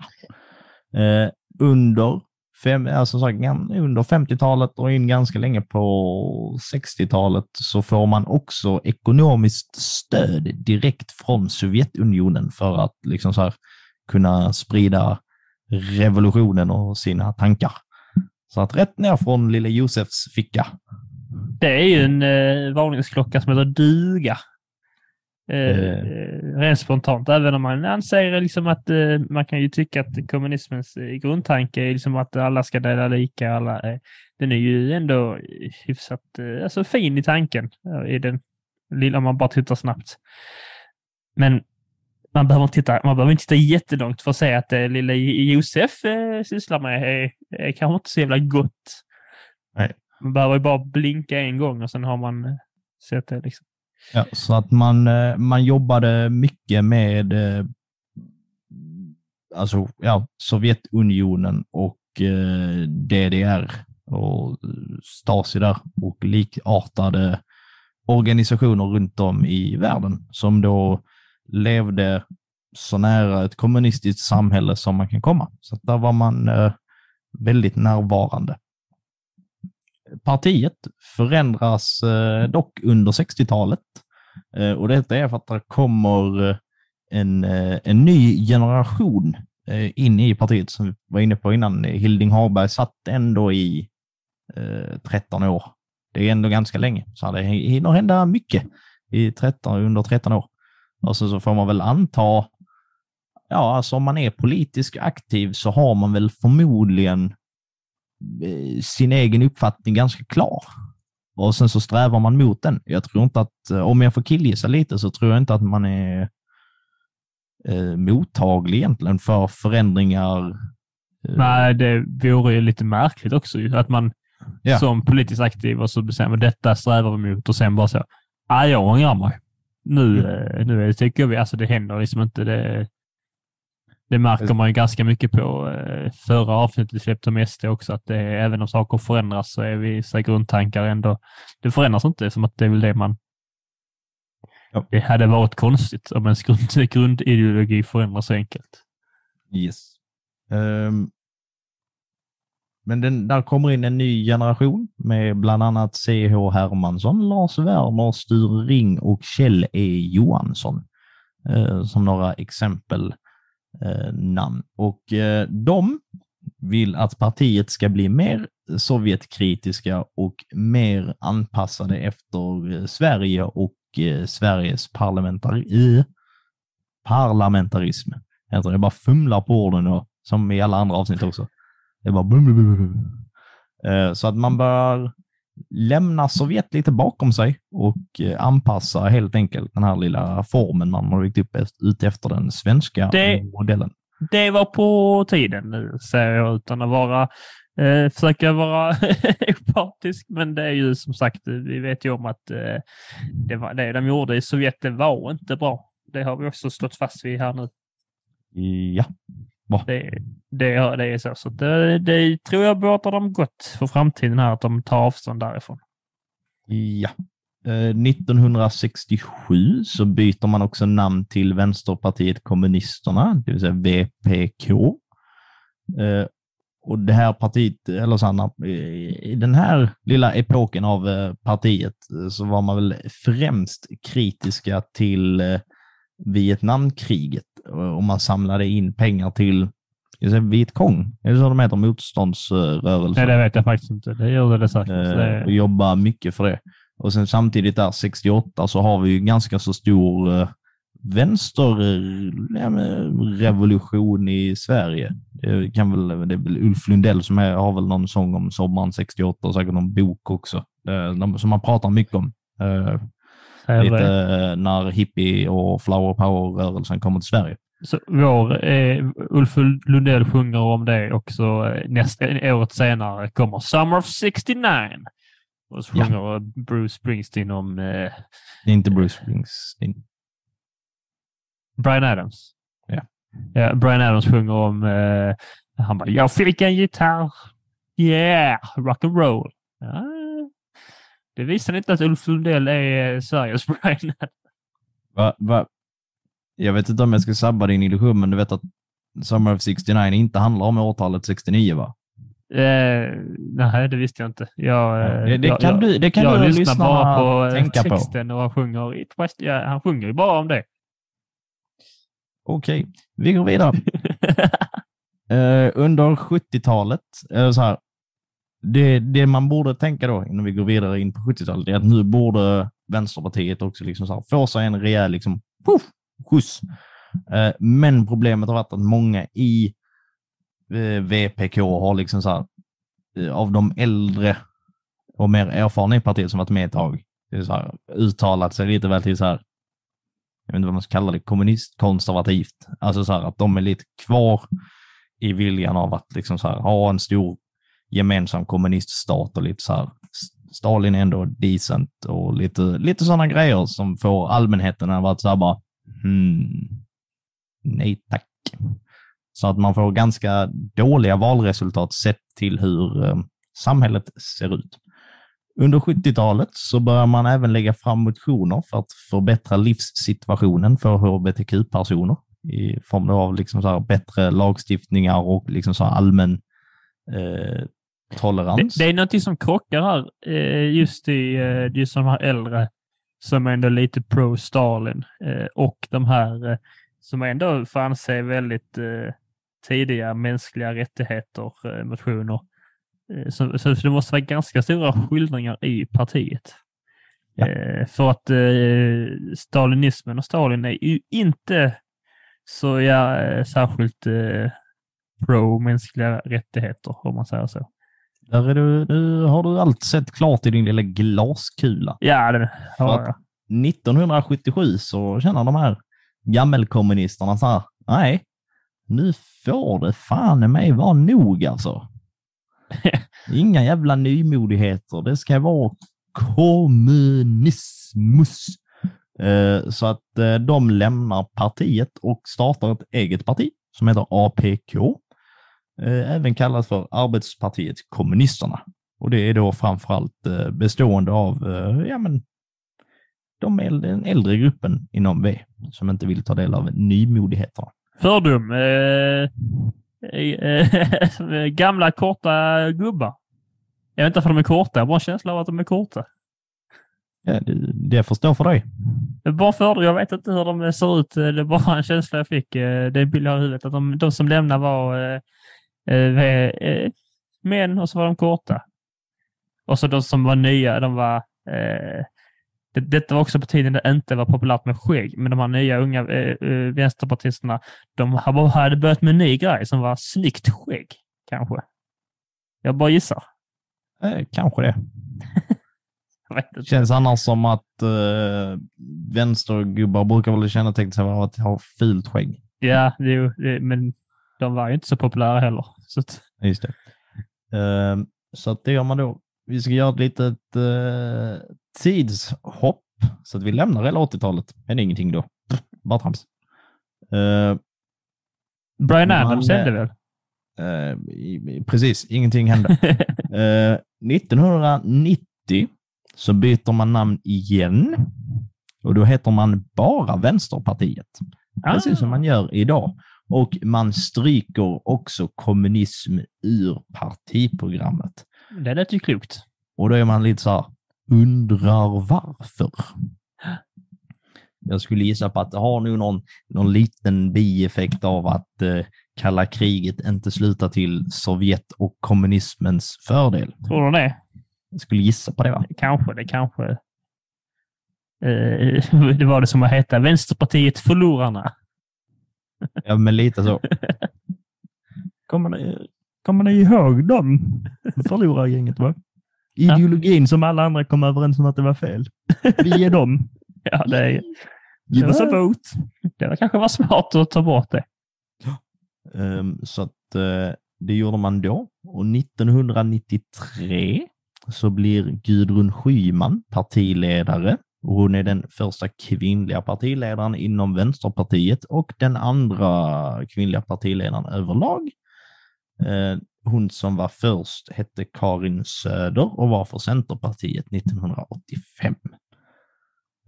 Eh, under, fem, alltså, sagt, under 50-talet och in ganska länge på 60-talet så får man också ekonomiskt stöd direkt från Sovjetunionen för att liksom så här, kunna sprida revolutionen och sina tankar. Så att rätt ner från lille Josefs ficka. Det är ju en eh, varningsklocka som heter duga. Eh, Eh. eh, rent spontant, även om man anser liksom att eh, man kan ju tycka att kommunismens eh, grundtanke är liksom att alla ska dela lika. Alla, eh, den är ju ändå hyfsat alltså fin i tanken, i den lilla, om man bara tittar snabbt. Men man behöver inte titta, man behöver inte titta jättelångt för att se att det lilla Josef eh, sysslar med är, är kanske inte så jävla gott. Man behöver ju bara blinka en gång och sen har man eh, sett det. Liksom. Ja, så att man, eh, man jobbade mycket med eh, alltså, ja, Sovjetunionen och DDR och Stasi där och likartade organisationer runt om i världen som då levde så nära ett kommunistiskt samhälle som man kan komma. Så att där var man eh, väldigt närvarande. Partiet förändras eh, dock under 60-talet eh, Och detta är för att det kommer eh, en, en ny generation in i partiet som vi var inne på innan. Hilding Hagberg satt ändå i 13 år. Det är ändå ganska länge, så det hinner hända mycket i 13, under 13 år. Och så, så får man väl anta, ja, alltså om man är politiskt aktiv så har man väl förmodligen eh, sin egen uppfattning ganska klar. Och sen så strävar man mot den. Jag tror inte att, eh, om jag får killgissa lite, så tror jag inte att man är eh, mottaglig egentligen för förändringar. eh, Nej, det vore ju lite märkligt också att man Ja. som politiskt aktiv och så bestämmer detta strävar vi mot och sen bara så, ah, jag ångrar mig. Nu, eh, nu tycker vi, alltså det händer liksom inte. Det, det märker man ju ganska mycket på eh, förra avsnittet vi släppte om SD också, att det, även om saker förändras så är vissa grundtankar ändå, det förändras inte, som att det är väl det man Ja. Det hade varit konstigt om ens grund, grundideologi förändras så enkelt. Yes. Ehm, men den, där kommer in en ny generation med bland annat C.H. Hermansson, Lars Werner, Sture Ring och Kjell E. Johansson eh, som några exempel Eh, namn. Och eh, de vill att partiet ska bli mer Sovjetkritiska och mer anpassade efter eh, Sverige och eh, Sveriges parlamentari- parlamentarism. Jag bara fumlar på orden och, som i alla andra avsnitt också. Det är bara. Eh, Så att man bör lämna Sovjet lite bakom sig och eh, anpassa helt enkelt den här lilla formen man har byggt upp ut efter den svenska Det- modellen. Det var på tiden nu, säger jag utan att vara, eh, försöka vara opartisk. Men det är ju som sagt, vi vet ju om att eh, det, var, det de gjorde i Sovjet, det var inte bra. Det har vi också slått fast vid här nu. Ja, Det, det, det är så. Så det, det tror jag båtar dem gott för framtiden här, att de tar avstånd därifrån. ja. Eh, 1967 så byter man också namn till Vänsterpartiet Kommunisterna, det vill säga VPK. Eh, Och det här partiet, eller här, i den här lilla epoken av eh, partiet eh, så var man väl främst kritiska till eh, Vietnamkriget och man samlade in pengar till Vietcong, är det så de heter, motståndsrörelsen? Nej, det vet jag faktiskt inte. Det gjorde det säkert. Eh, Det- och jobbar mycket för det. Och sen samtidigt där 68 så har vi ju ganska så stor eh, vänsterrevolution i Sverige. Det, kan väl, det är väl Ulf Lundell som är, har väl någon sång om sommaren 68 och säkert någon bok också. Eh, som man pratar mycket om. Eh, lite det. eh, när hippie och flower power-rörelsen kommer till Sverige. Så vår, eh, Ulf Lundell sjunger om det och så eh, nästa, året senare kommer Summer of 69. Och så Ja. sjunger Bruce Springsteen om eh, Det är inte Bruce Springsteen. Brian Adams. Ja. ja. Brian Adams sjunger om, eh, han bara, jag fick en gitarr. Yeah, rock and roll. Ja. Det visar inte att Ulf Lundell är eh, Sveriges Brian. Va, va? Jag vet inte om jag ska sabba din illusion, men du vet att Summer of 69 inte handlar om årtalet 69, va? Eh, nej, det visste jag inte. Jag, eh, Det, det jag, kan jag, du, det kan jag du lyssnar lyssna bara på eh, tänka på. texten och han sjunger, i- ja, han sjunger ju bara om det. Okej, vi går vidare. Eh, under 70-talet, eh, så här, det, det man borde tänka då innan vi går vidare in på 70-talet är att nu borde Vänsterpartiet också liksom så här, få sig en rejäl liksom, puff, skjuts. Eh, men problemet har varit att många i eh, VPK har liksom så här, eh, av de äldre och mer erfarna i partiet som varit med ett tag, det är så här, uttalat sig lite väl till så här, jag vet inte vad man ska kalla det, kommunistkonservativt. Alltså så här att de är lite kvar i viljan av att liksom så här, ha en stor gemensam kommuniststat och lite så här, Stalin är ändå decent och lite, lite sådana grejer som får allmänheten att vara så här bara, hmm, nej tack. Så att man får ganska dåliga valresultat sett till hur eh, samhället ser ut. Under 70-talet så börjar man även lägga fram motioner för att förbättra livssituationen för hbtq-personer i form av liksom så här bättre lagstiftningar och liksom så här allmän eh, tolerans. Det, det är någonting som krockar här, eh, just i eh, just de här äldre som är ändå lite pro-Stalin eh, och de här eh, som ändå fann sig väldigt eh, tidiga mänskliga rättigheter, eh, motioner. Eh, så, så det måste vara ganska stora skildringar i partiet. Ja. Eh, för att eh, stalinismen och Stalin är ju inte så ja, eh, särskilt eh, pro-mänskliga rättigheter, om man säger så. Där är du, nu har du allt sett klart i din lilla glaskula. Ja, det har jag. 1977 så känner de här gammelkommunisterna så här, nej, nu får det fan i mig vara nog alltså. Inga jävla nymodigheter, det ska vara kommunismus. Eh, Så att eh, de lämnar partiet och startar ett eget parti som heter APK. Eh, Även kallat för Arbetspartiet Kommunisterna. Och det är då framförallt eh, bestående av eh, ja, men, de äldre, den äldre gruppen inom V som inte vill ta del av nymodigheterna. Fördom. Eh, eh, gamla korta gubbar. Jag vet inte för de är korta, jag har bara en känsla av att de är korta. Ja, det, det får stå för dig. Bara fördom, jag vet inte hur de ser ut. Det är bara en känsla jag fick. Det är en bild jag har i huvudet. Att de, de som lämnar var eh, eh, eh, män och så var de korta. Och så de som var nya, de var... Eh, det, detta var också på tiden det inte var populärt med skägg, men de här nya unga eh, vänsterpartisterna, de hade börjat med en ny grej som var snyggt skägg, kanske. Jag bara gissar. Eh, kanske det. Inte. Känns annars som att eh, vänstergubbar brukar väl känneteckna sig av att ha fult skägg. Ja, det, det, men de var ju inte så populära heller. Så att, Just det. Eh, så att det gör man då. Vi ska göra ett litet eh, tidshopp så att vi lämnar hela 80-talet. Men ingenting då. Bara trams. Eh, Brian Adams hände väl? i- i- precis, ingenting hände. Eh, 1990 så byter man namn igen och då heter man bara Vänsterpartiet. Precis som man gör idag. Och man stryker också kommunism ur partiprogrammet. Det lät ju klokt. Jag skulle gissa på att det har nog någon, någon liten bieffekt av att eh, kalla kriget inte slutar till Sovjet och kommunismens fördel. Tror du det? Jag skulle gissa på det va? Kanske det, kanske. Eh, det var det som att heta Vänsterpartiet Förlorarna. Ja, men lite så. Kommer ni, kommer ni ihåg dem? Förlorargänget va? Ideologin som alla andra kom överens om att det var fel. Vi är dem. Ja, det, Give us a vote. det var kanske var smart att ta bort det. Ehm, så att eh, det gjorde man då. Och 1993 så blir Gudrun Schyman partiledare. Och hon är den första kvinnliga partiledaren inom Vänsterpartiet och den andra kvinnliga partiledaren överlag. Eh, hon som var först hette Karin Söder och var för Centerpartiet 1985.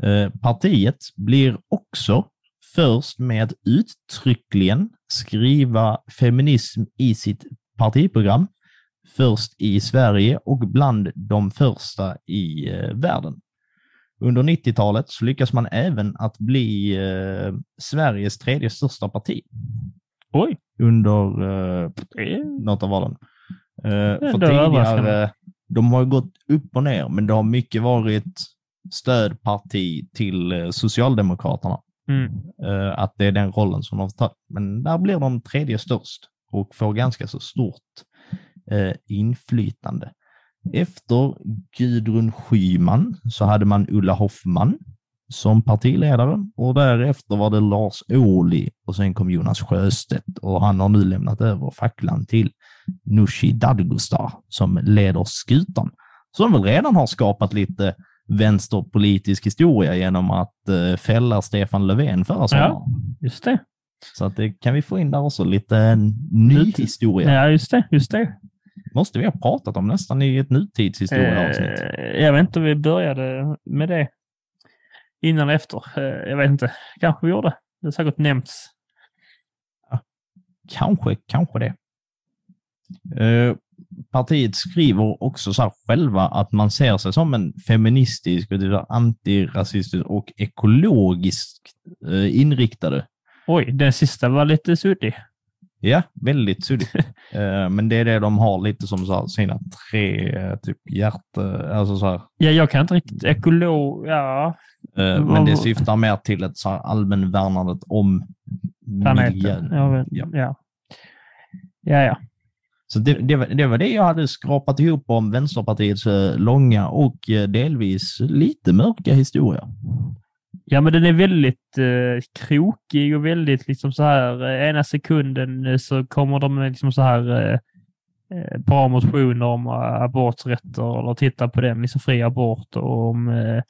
Eh, partiet blir också först med att uttryckligen skriva feminism i sitt partiprogram. Först i Sverige och bland de första i eh, världen. Under 90-talet så lyckas man även att bli eh, Sveriges tredje största parti Oj, under eh, något av valen. Eh, för tidigare, de har gått upp och ner, men det har mycket varit stödparti till eh, Socialdemokraterna. Mm. Eh, att det är den rollen som de tar. Men där blir de tredje störst och får ganska så stort eh, inflytande. Efter Gudrun Schyman så hade man Ulla Hoffman som partiledare och därefter var det Lars Ohly och sen kom Jonas Sjöstedt och han har nu lämnat över facklan till Nooshi Dadgostar som leder skutan. Som väl redan har skapat lite vänsterpolitisk historia genom att eh, fälla Stefan Löfven förra sommaren. Just det. Så att det kan vi få in där också, lite ny historia. Ja, just det. Just det. Måste vi ha pratat om nästan i ett nutidshistorieavsnitt. Eh, jag vet inte om vi började med det innan eller efter. Eh, jag vet inte. Kanske vi gjorde. Det har säkert nämnts. Kanske, kanske det. Eh, partiet skriver också så här själva att man ser sig som en feministisk, antirasistisk och ekologiskt eh, inriktade. Oj, den sista var lite suddig. Ja, väldigt suddigt. Eh, men det är det de har lite som så här, sina tre eh, typ hjärta, alltså så här, Ja, jag kan inte riktigt ekolog... Ja, Eh, Men det syftar mer till ett så här allmänvärnandet om planeten. miljön. Ja. ja. Ja, ja. Så det, det, var, det var det jag hade skrapat ihop om Vänsterpartiets långa och delvis lite mörka historia. Ja, men den är väldigt eh, krokig och väldigt liksom så här, eh, ena sekunden eh, så kommer de med liksom så här eh, eh bra motioner om eh, aborträtter eller titta på den, liksom fri abort och om eh,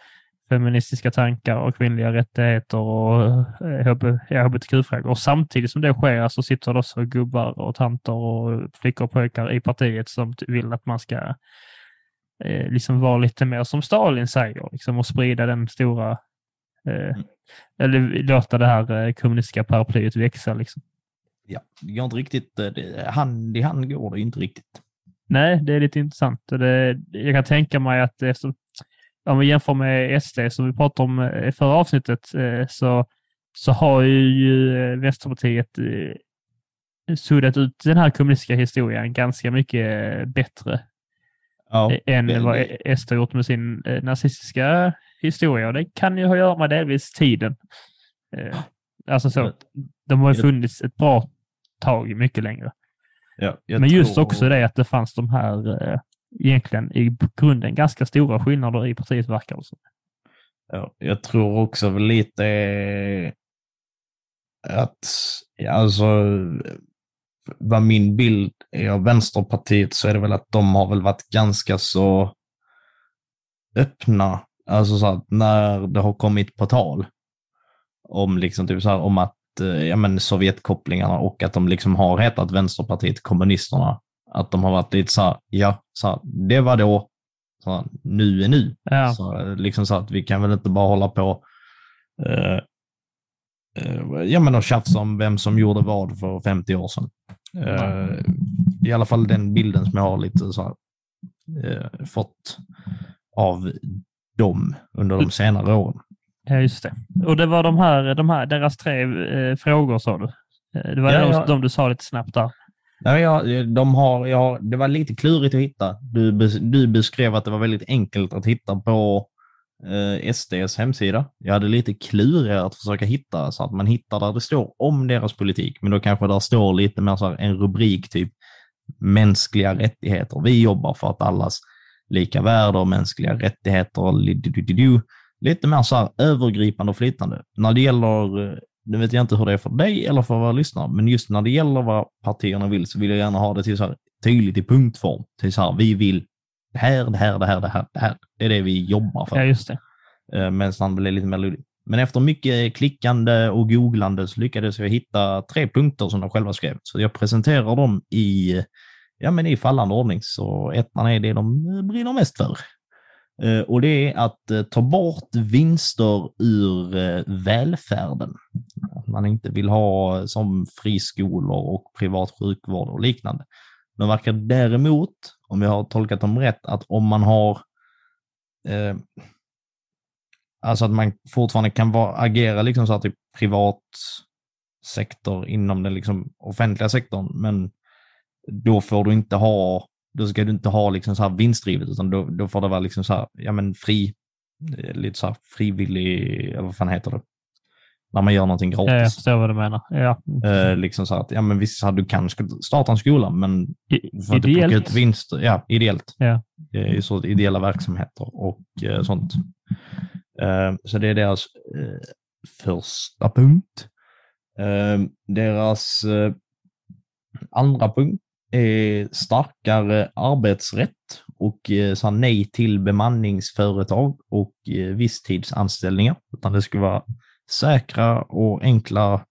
feministiska tankar och kvinnliga rättigheter och eh, hbtq-frågor. Och samtidigt som det sker så sitter det också gubbar och tanter och flickor och pojkar i partiet som vill att man ska eh, liksom vara lite mer som Stalin säger liksom, och sprida den stora Eh, eller låta det här eh, kommunistiska paraplyet växa. Liksom. Ja, det går inte riktigt, eh, det, hand i hand går det inte riktigt. Nej, det är lite intressant. Det, jag kan tänka mig att efter, om vi jämför med SD som vi pratade om i förra avsnittet så, så har ju Vänsterpartiet suddat ut den här kommunistiska historien ganska mycket bättre Ja, än vad SD har gjort med sin nazistiska historia. Och det kan ju ha att göra med delvis tiden. Eh, alltså så, de har ju funnits ett bra tag mycket längre. ja, Men just tror- också det att det fanns de här eh, egentligen i grunden ganska stora skillnader i partiet verkar det som. Ja, jag tror också lite eh, att, alltså, vad min bild är av Vänsterpartiet så är det väl att de har väl varit ganska så öppna, alltså så att när det har kommit på tal om liksom typ så här, om att eh, ja, men Sovjetkopplingarna och att de liksom har hetat Vänsterpartiet kommunisterna, att de har varit lite så här, ja, så här, det var då, så här, nu är nu. Ja, Så, eh, liksom så att vi kan väl inte bara hålla på eh, eh, ja, men och tjafsa om vem som gjorde vad för 50 år sedan. Eh, I alla fall den bilden som jag har lite så här, eh, fått av dem under de senare åren. Ja, just det. Och det var de här, de här deras tre eh, frågor sa du? Eh, Det var Ja, de, ja. de du sa lite snabbt där. Nej, jag, de har, jag, det var lite klurigt att hitta. Du, du beskrev att det var väldigt enkelt att hitta på eh, SDs hemsida. Jag hade lite klurigare att försöka hitta så att man hittar där det står om deras politik. Men då kanske där står lite mer så här, en rubrik typ mänskliga rättigheter. Vi jobbar för att allas lika värde och mänskliga rättigheter. Lite mer så här övergripande och flytande. När det gäller eh, nu vet jag inte hur det är för dig eller för våra lyssnare, men just när det gäller vad partierna vill så vill jag gärna ha det till så här, tydligt i punktform. Till så här, vi vill det här, det här, det här, det här, det här. Det är det vi jobbar för. Ja, just det. Eh, Medan den blir lite mer luddig. Men efter mycket klickande och googlande så lyckades jag hitta tre punkter som de själva skrev. Så jag presenterar dem i, ja, men i fallande ordning. Så ettan är det de eh, brinner mest för. Eh, och det är att eh, ta bort vinster ur välfärden. Att man inte vill ha som friskolor och privat sjukvård och liknande. De verkar däremot, om jag har tolkat dem rätt, att om man har eh, Alltså att man fortfarande kan vara, agera liksom så att i privat sektor inom den liksom offentliga sektorn, men då får du inte ha, då ska du inte ha liksom så här vinstdrivet, utan då, då får det vara liksom så här, ja men fri, eh, lite så här frivillig, eller vad fan heter det? När man gör någonting Ja, jag gratis. förstår vad du menar. Ja. Eh, liksom så här att, ja men visst, här, du kan starta en skola, men I- du får inte plocka Ideellt. ut vinster. Ja, ideellt. Ja. Ju så ideella verksamheter och eh, sånt. Eh, så det är deras eh, första punkt. Eh, deras eh, andra punkt Eh, starkare arbetsrätt och eh, sa nej till bemanningsföretag och eh, visstidsanställningar. Utan det ska vara säkra och enkla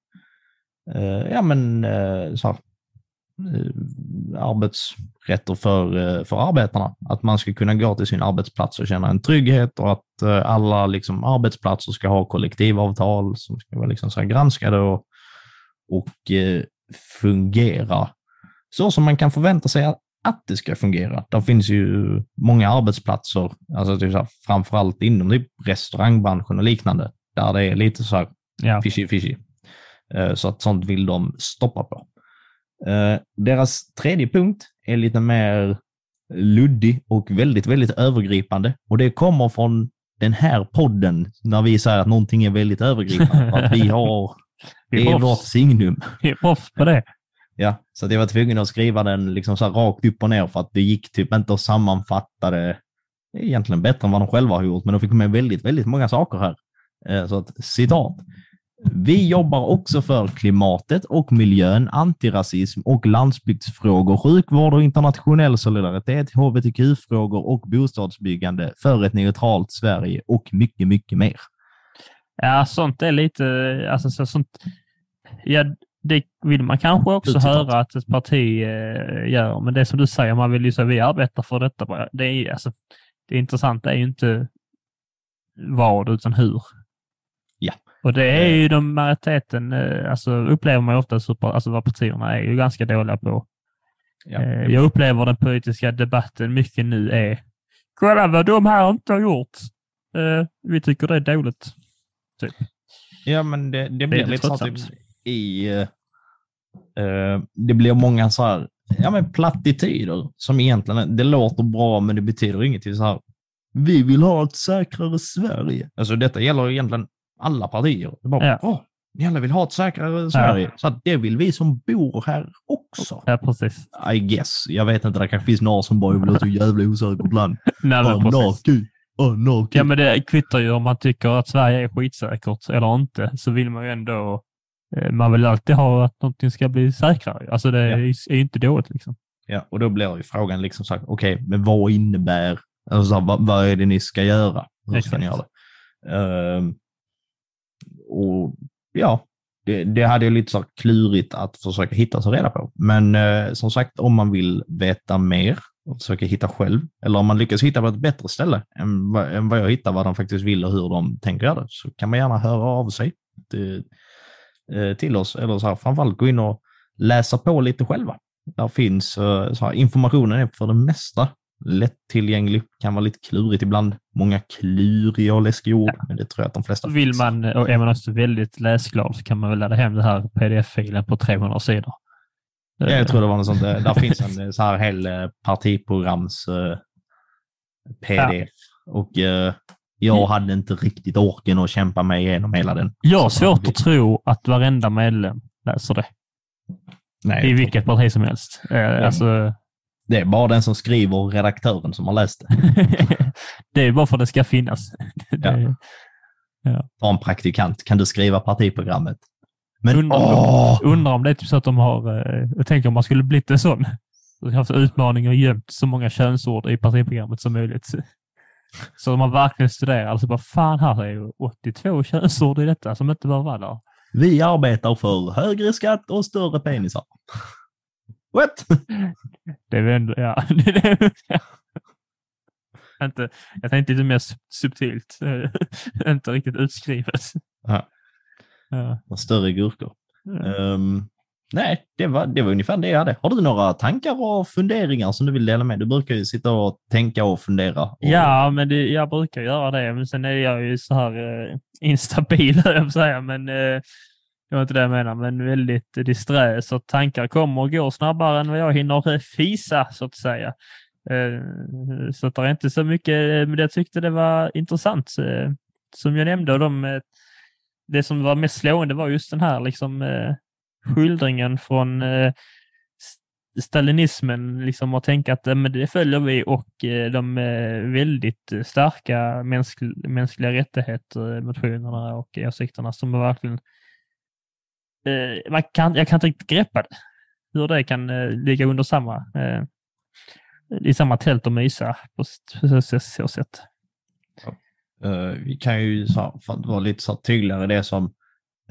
eh, ja, men, eh, så här, eh, arbetsrätter för, eh, för arbetarna. Att man ska kunna gå till sin arbetsplats och känna en trygghet och att eh, alla liksom, arbetsplatser ska ha kollektivavtal som ska vara liksom, så här, granskade och, och eh, fungera så som man kan förvänta sig att, det ska fungera. Det finns ju många arbetsplatser, alltså typ så här, framförallt inom typ restaurangbranschen och liknande, där det är lite så här Ja. fishy fishy. Eh, Så att sånt vill de stoppa på. Eh, Deras tredje punkt är lite mer luddig och väldigt, väldigt övergripande. Och det kommer från den här podden när vi säger att någonting är väldigt övergripande. Att vi har, det är vårt signum. Vi är proffs på det. Ja, så att jag var tvungen att skriva den liksom så här rakt upp och ner för att det gick typ inte att sammanfatta det egentligen bättre än vad de själva har gjort, men de fick med väldigt, väldigt många saker här. Eh, så att citat. Vi jobbar också för klimatet och miljön, antirasism och landsbygdsfrågor, sjukvård och internationell solidaritet, hbtq-frågor och bostadsbyggande för ett neutralt Sverige och mycket, mycket mer. Ja, sånt är lite, alltså så, sånt, ja, det vill man kanske också Slutcitat. höra att ett parti eh, gör, men det som du säger, man vill ju säga vi arbetar för detta. Det, är, alltså, det intressanta är ju inte vad, utan hur. Ja. Och det är ju de majoriteten, eh, alltså upplever man ju ofta, super, alltså vad partierna är ju ganska dåliga på. Ja. Eh, jag upplever den politiska debatten mycket nu är, kolla vad de här inte har gjort. Eh, vi tycker det är dåligt. Typ. Ja, men det, det blir lite lite så typ tröttsamt. I... eh, eh, det blir många så här, ja men plattityder som egentligen, det låter bra men det betyder ingenting så här. Vi vill ha ett säkrare Sverige. Alltså detta gäller egentligen alla partier. Det bara, Ja. åh, ni alla vill ha ett säkrare Sverige. Så att det vill vi som bor här också. Ja, precis. I guess. Jag vet inte, det kanske finns några som bara vill ha ett så jävla osäkert land. Nej, men precis. Anarki, anarki. Ja, men det kvittar ju om man tycker att Sverige är skitsäkert eller inte, så vill man ju ändå... eh, Man vill alltid ha att någonting ska bli säkrare. Alltså det är, är ju inte dåligt liksom. Ja, och då blir ju frågan liksom så här, okej, men vad innebär, alltså här, vad, vad är det ni ska göra? Hur ska ni göra det? Ehm, och ja, det, det hade jag lite så klurigt att försöka hitta sig reda på. Men eh, som sagt, om man vill veta mer och försöka hitta själv, eller om man lyckas hitta på ett bättre ställe än, vad- än vad jag hittar, vad de faktiskt vill och hur de tänker göra det, så kan man gärna höra av sig eh, till oss, eller så här, framförallt gå in och läsa på lite själva. Där finns eh, så här, informationen är för det mesta lättillgänglig, kan vara lite klurigt ibland. Många kluriga och läskiga ord, men det tror jag att de flesta Vill man, och är man också väldigt läsglad så kan man väl ladda hem det här pdf-filen på 300 sidor. Ja, jag tror det var något sånt. Där, finns en eh, så här hel eh, partiprograms eh, pdf. Och jag hade inte riktigt orken att kämpa mig igenom hela den. Jag har svårt att tro att varenda medlem läser det. Nej, I vilket parti som helst. Eh, Alltså, Det är bara den som skriver och redaktören som har läst det. det är bara för att det ska finnas. Det, Ta en praktikant. Kan du skriva partiprogrammet? Men Undrar om-! Undrar om det är typ så att de har, eh, jag tänker om man skulle blivit en sån, så har haft utmaning och gömt så många könsord i partiprogrammet som möjligt. Så de har verkligen studerat, alltså bara fan här är ju 82 könsord i detta som inte bör vara där. Vi arbetar för högre skatt och större penisar. What? Det är väl ändå, ja. inte, jag tänkte lite mer sub- subtilt, inte riktigt utskrivet. Ja. Större gurkor. Ja. Ehm, nej, det var, det var ungefär det jag hade. Har du några tankar och funderingar som du vill dela med? Du brukar ju sitta och tänka och fundera. Och, Ja, men det, jag brukar göra det. Men sen är jag ju så här eh, instabil, höll jag på att säga. Men eh, det var inte det jag menar. Men väldigt disträ. Så tankar kommer och går snabbare än vad jag hinner eh, fisa, så att säga. Eh, så att det är inte så mycket, eh, men jag tyckte det var intressant. Eh, som jag nämnde, och de, eh, det som var mest slående var just den här liksom, eh, skildringen från eh, stalinismen liksom och tänka att eh, men det följer vi och eh, de eh, väldigt starka mänskl mänskliga rättigheter, eh, motionerna och åsikterna som är verkligen eh, man kan, jag kan inte riktigt greppa det. Hur det kan eh, ligga under samma eh, i samma tält och mysa på så, så, så sätt. Eh, vi kan ju, för att vara lite så tydligare, det som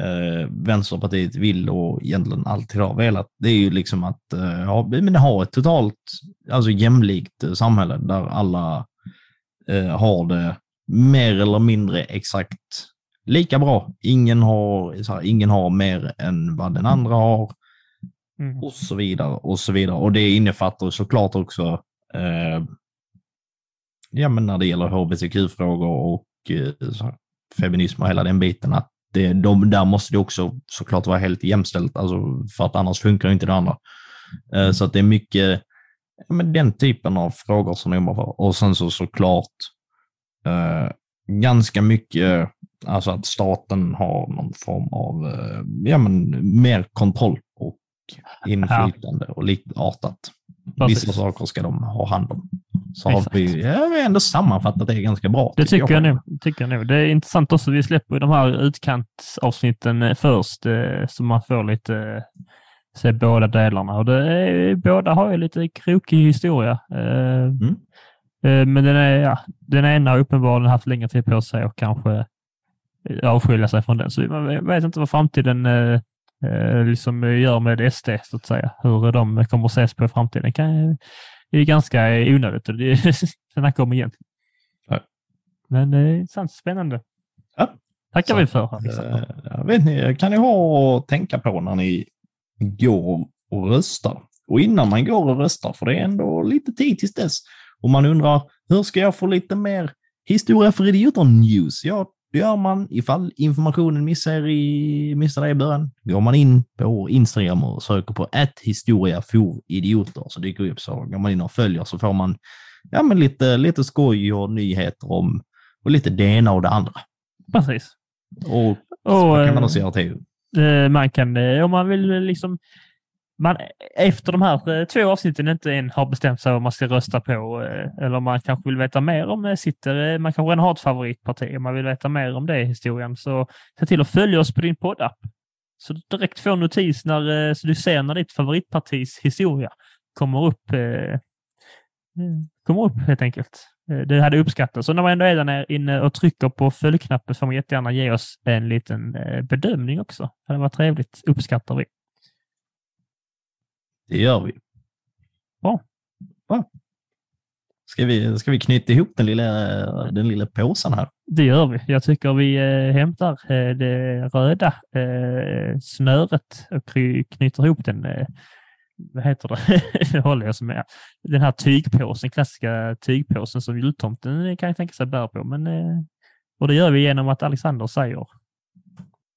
uh, Vänsterpartiet vill och egentligen alltid har velat, det är ju liksom att uh, ha, men ha ett totalt alltså jämlikt eh, samhälle där alla eh, har det mer eller mindre exakt lika bra. Ingen har, så här, ingen har mer än vad den andra har Mm. och så vidare och så vidare. Och det innefattar såklart också eh, ja, men när det gäller hbtq-frågor och eh, feminism och hela den biten. Att det, de, där måste det också såklart vara helt jämställt, alltså, för att annars funkar inte det andra. Eh, så att det är mycket ja, men den typen av frågor som jag jobbar för. Och sen så såklart eh, ganska mycket, alltså att staten har någon form av eh, ja, men, mer kontroll och inflytande och likartat. Precis. Vissa saker ska de ha hand om. Så Exakt. har vi, ja, vi ändå sammanfattat det ganska bra. Det tycker jag, tycker jag nog. Det är intressant också, vi släpper de här utkantsavsnitten eh, först eh, så man får lite eh, se båda delarna. Och är, båda har ju lite krokig historia. Eh, Men den, är, ja, den ena har uppenbarligen haft längre tid på sig och kanske avskilja sig från den. Så man vet inte vad framtiden liksom gör med SD, så att säga. Hur de kommer att ses på i framtiden. Kan, det är ganska onödigt. Det snacka om igen. Ja. Men det är intressant, spännande. Ja. Tackar Så, vi för. Alexander. Eh, Jag vet ni, kan ni ha att tänka på när ni går och röstar? Och innan man går och röstar, för det är ändå lite tid tills dess. Och man undrar, hur ska jag få lite mer historia för idioter news? Det gör man ifall informationen missar, i, missar dig i början. Går man in på Instagram och söker på ett historia for idioter så dyker det upp så går man in och följer så får man ja, men lite, lite skoj och nyheter om och lite det ena och det andra. Precis. Och Och, så kan eh, man också göra till. Eh, Man kan, eh, om man vill eh, liksom, man, efter de här eh, två avsnitten inte än har bestämt sig vad man ska rösta på, eh, eller man kanske vill veta mer om det sitter, man kanske redan har ett favoritparti, och man vill veta mer om det i historien, så se till att följa oss på din poddapp. Så du direkt får notis när, så du ser när ditt favoritpartis historia kommer upp, eh, kommer upp helt enkelt. Det hade uppskattats. Och när man ändå är där nere inne och trycker på följknappen får man jättegärna ge oss en liten bedömning också. Det hade varit trevligt. Uppskattar vi. Det gör vi. Bra. Bra. Ska vi, ska vi knyta ihop den lilla, den lilla påsen här? Det gör vi. Jag tycker vi eh, hämtar eh, det röda eh, snöret och knyter ihop den. Vad heter det? det håller jag som med. Den här tygpåsen, klassiska tygpåsen som jultomten kan jag tänka sig bär på. Men, och det gör vi genom att Alexander säger.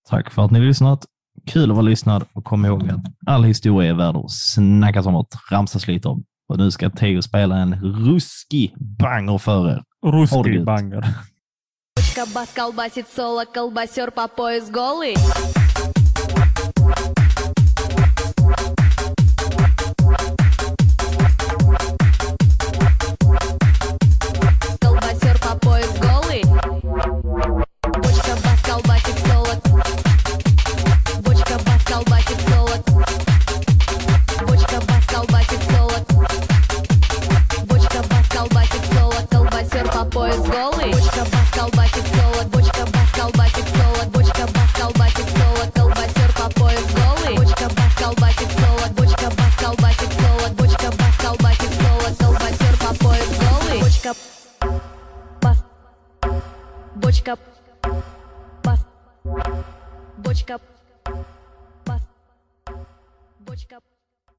Tack för att ni lyssnat. Kul att vara lyssnad och kom ihåg att all historia är värd att snacka om och tramsas lite om. Och nu ska Teo spela en ruskig banger för er. Ruskig banger. Кабас колбасит соло, колбасер по пояс.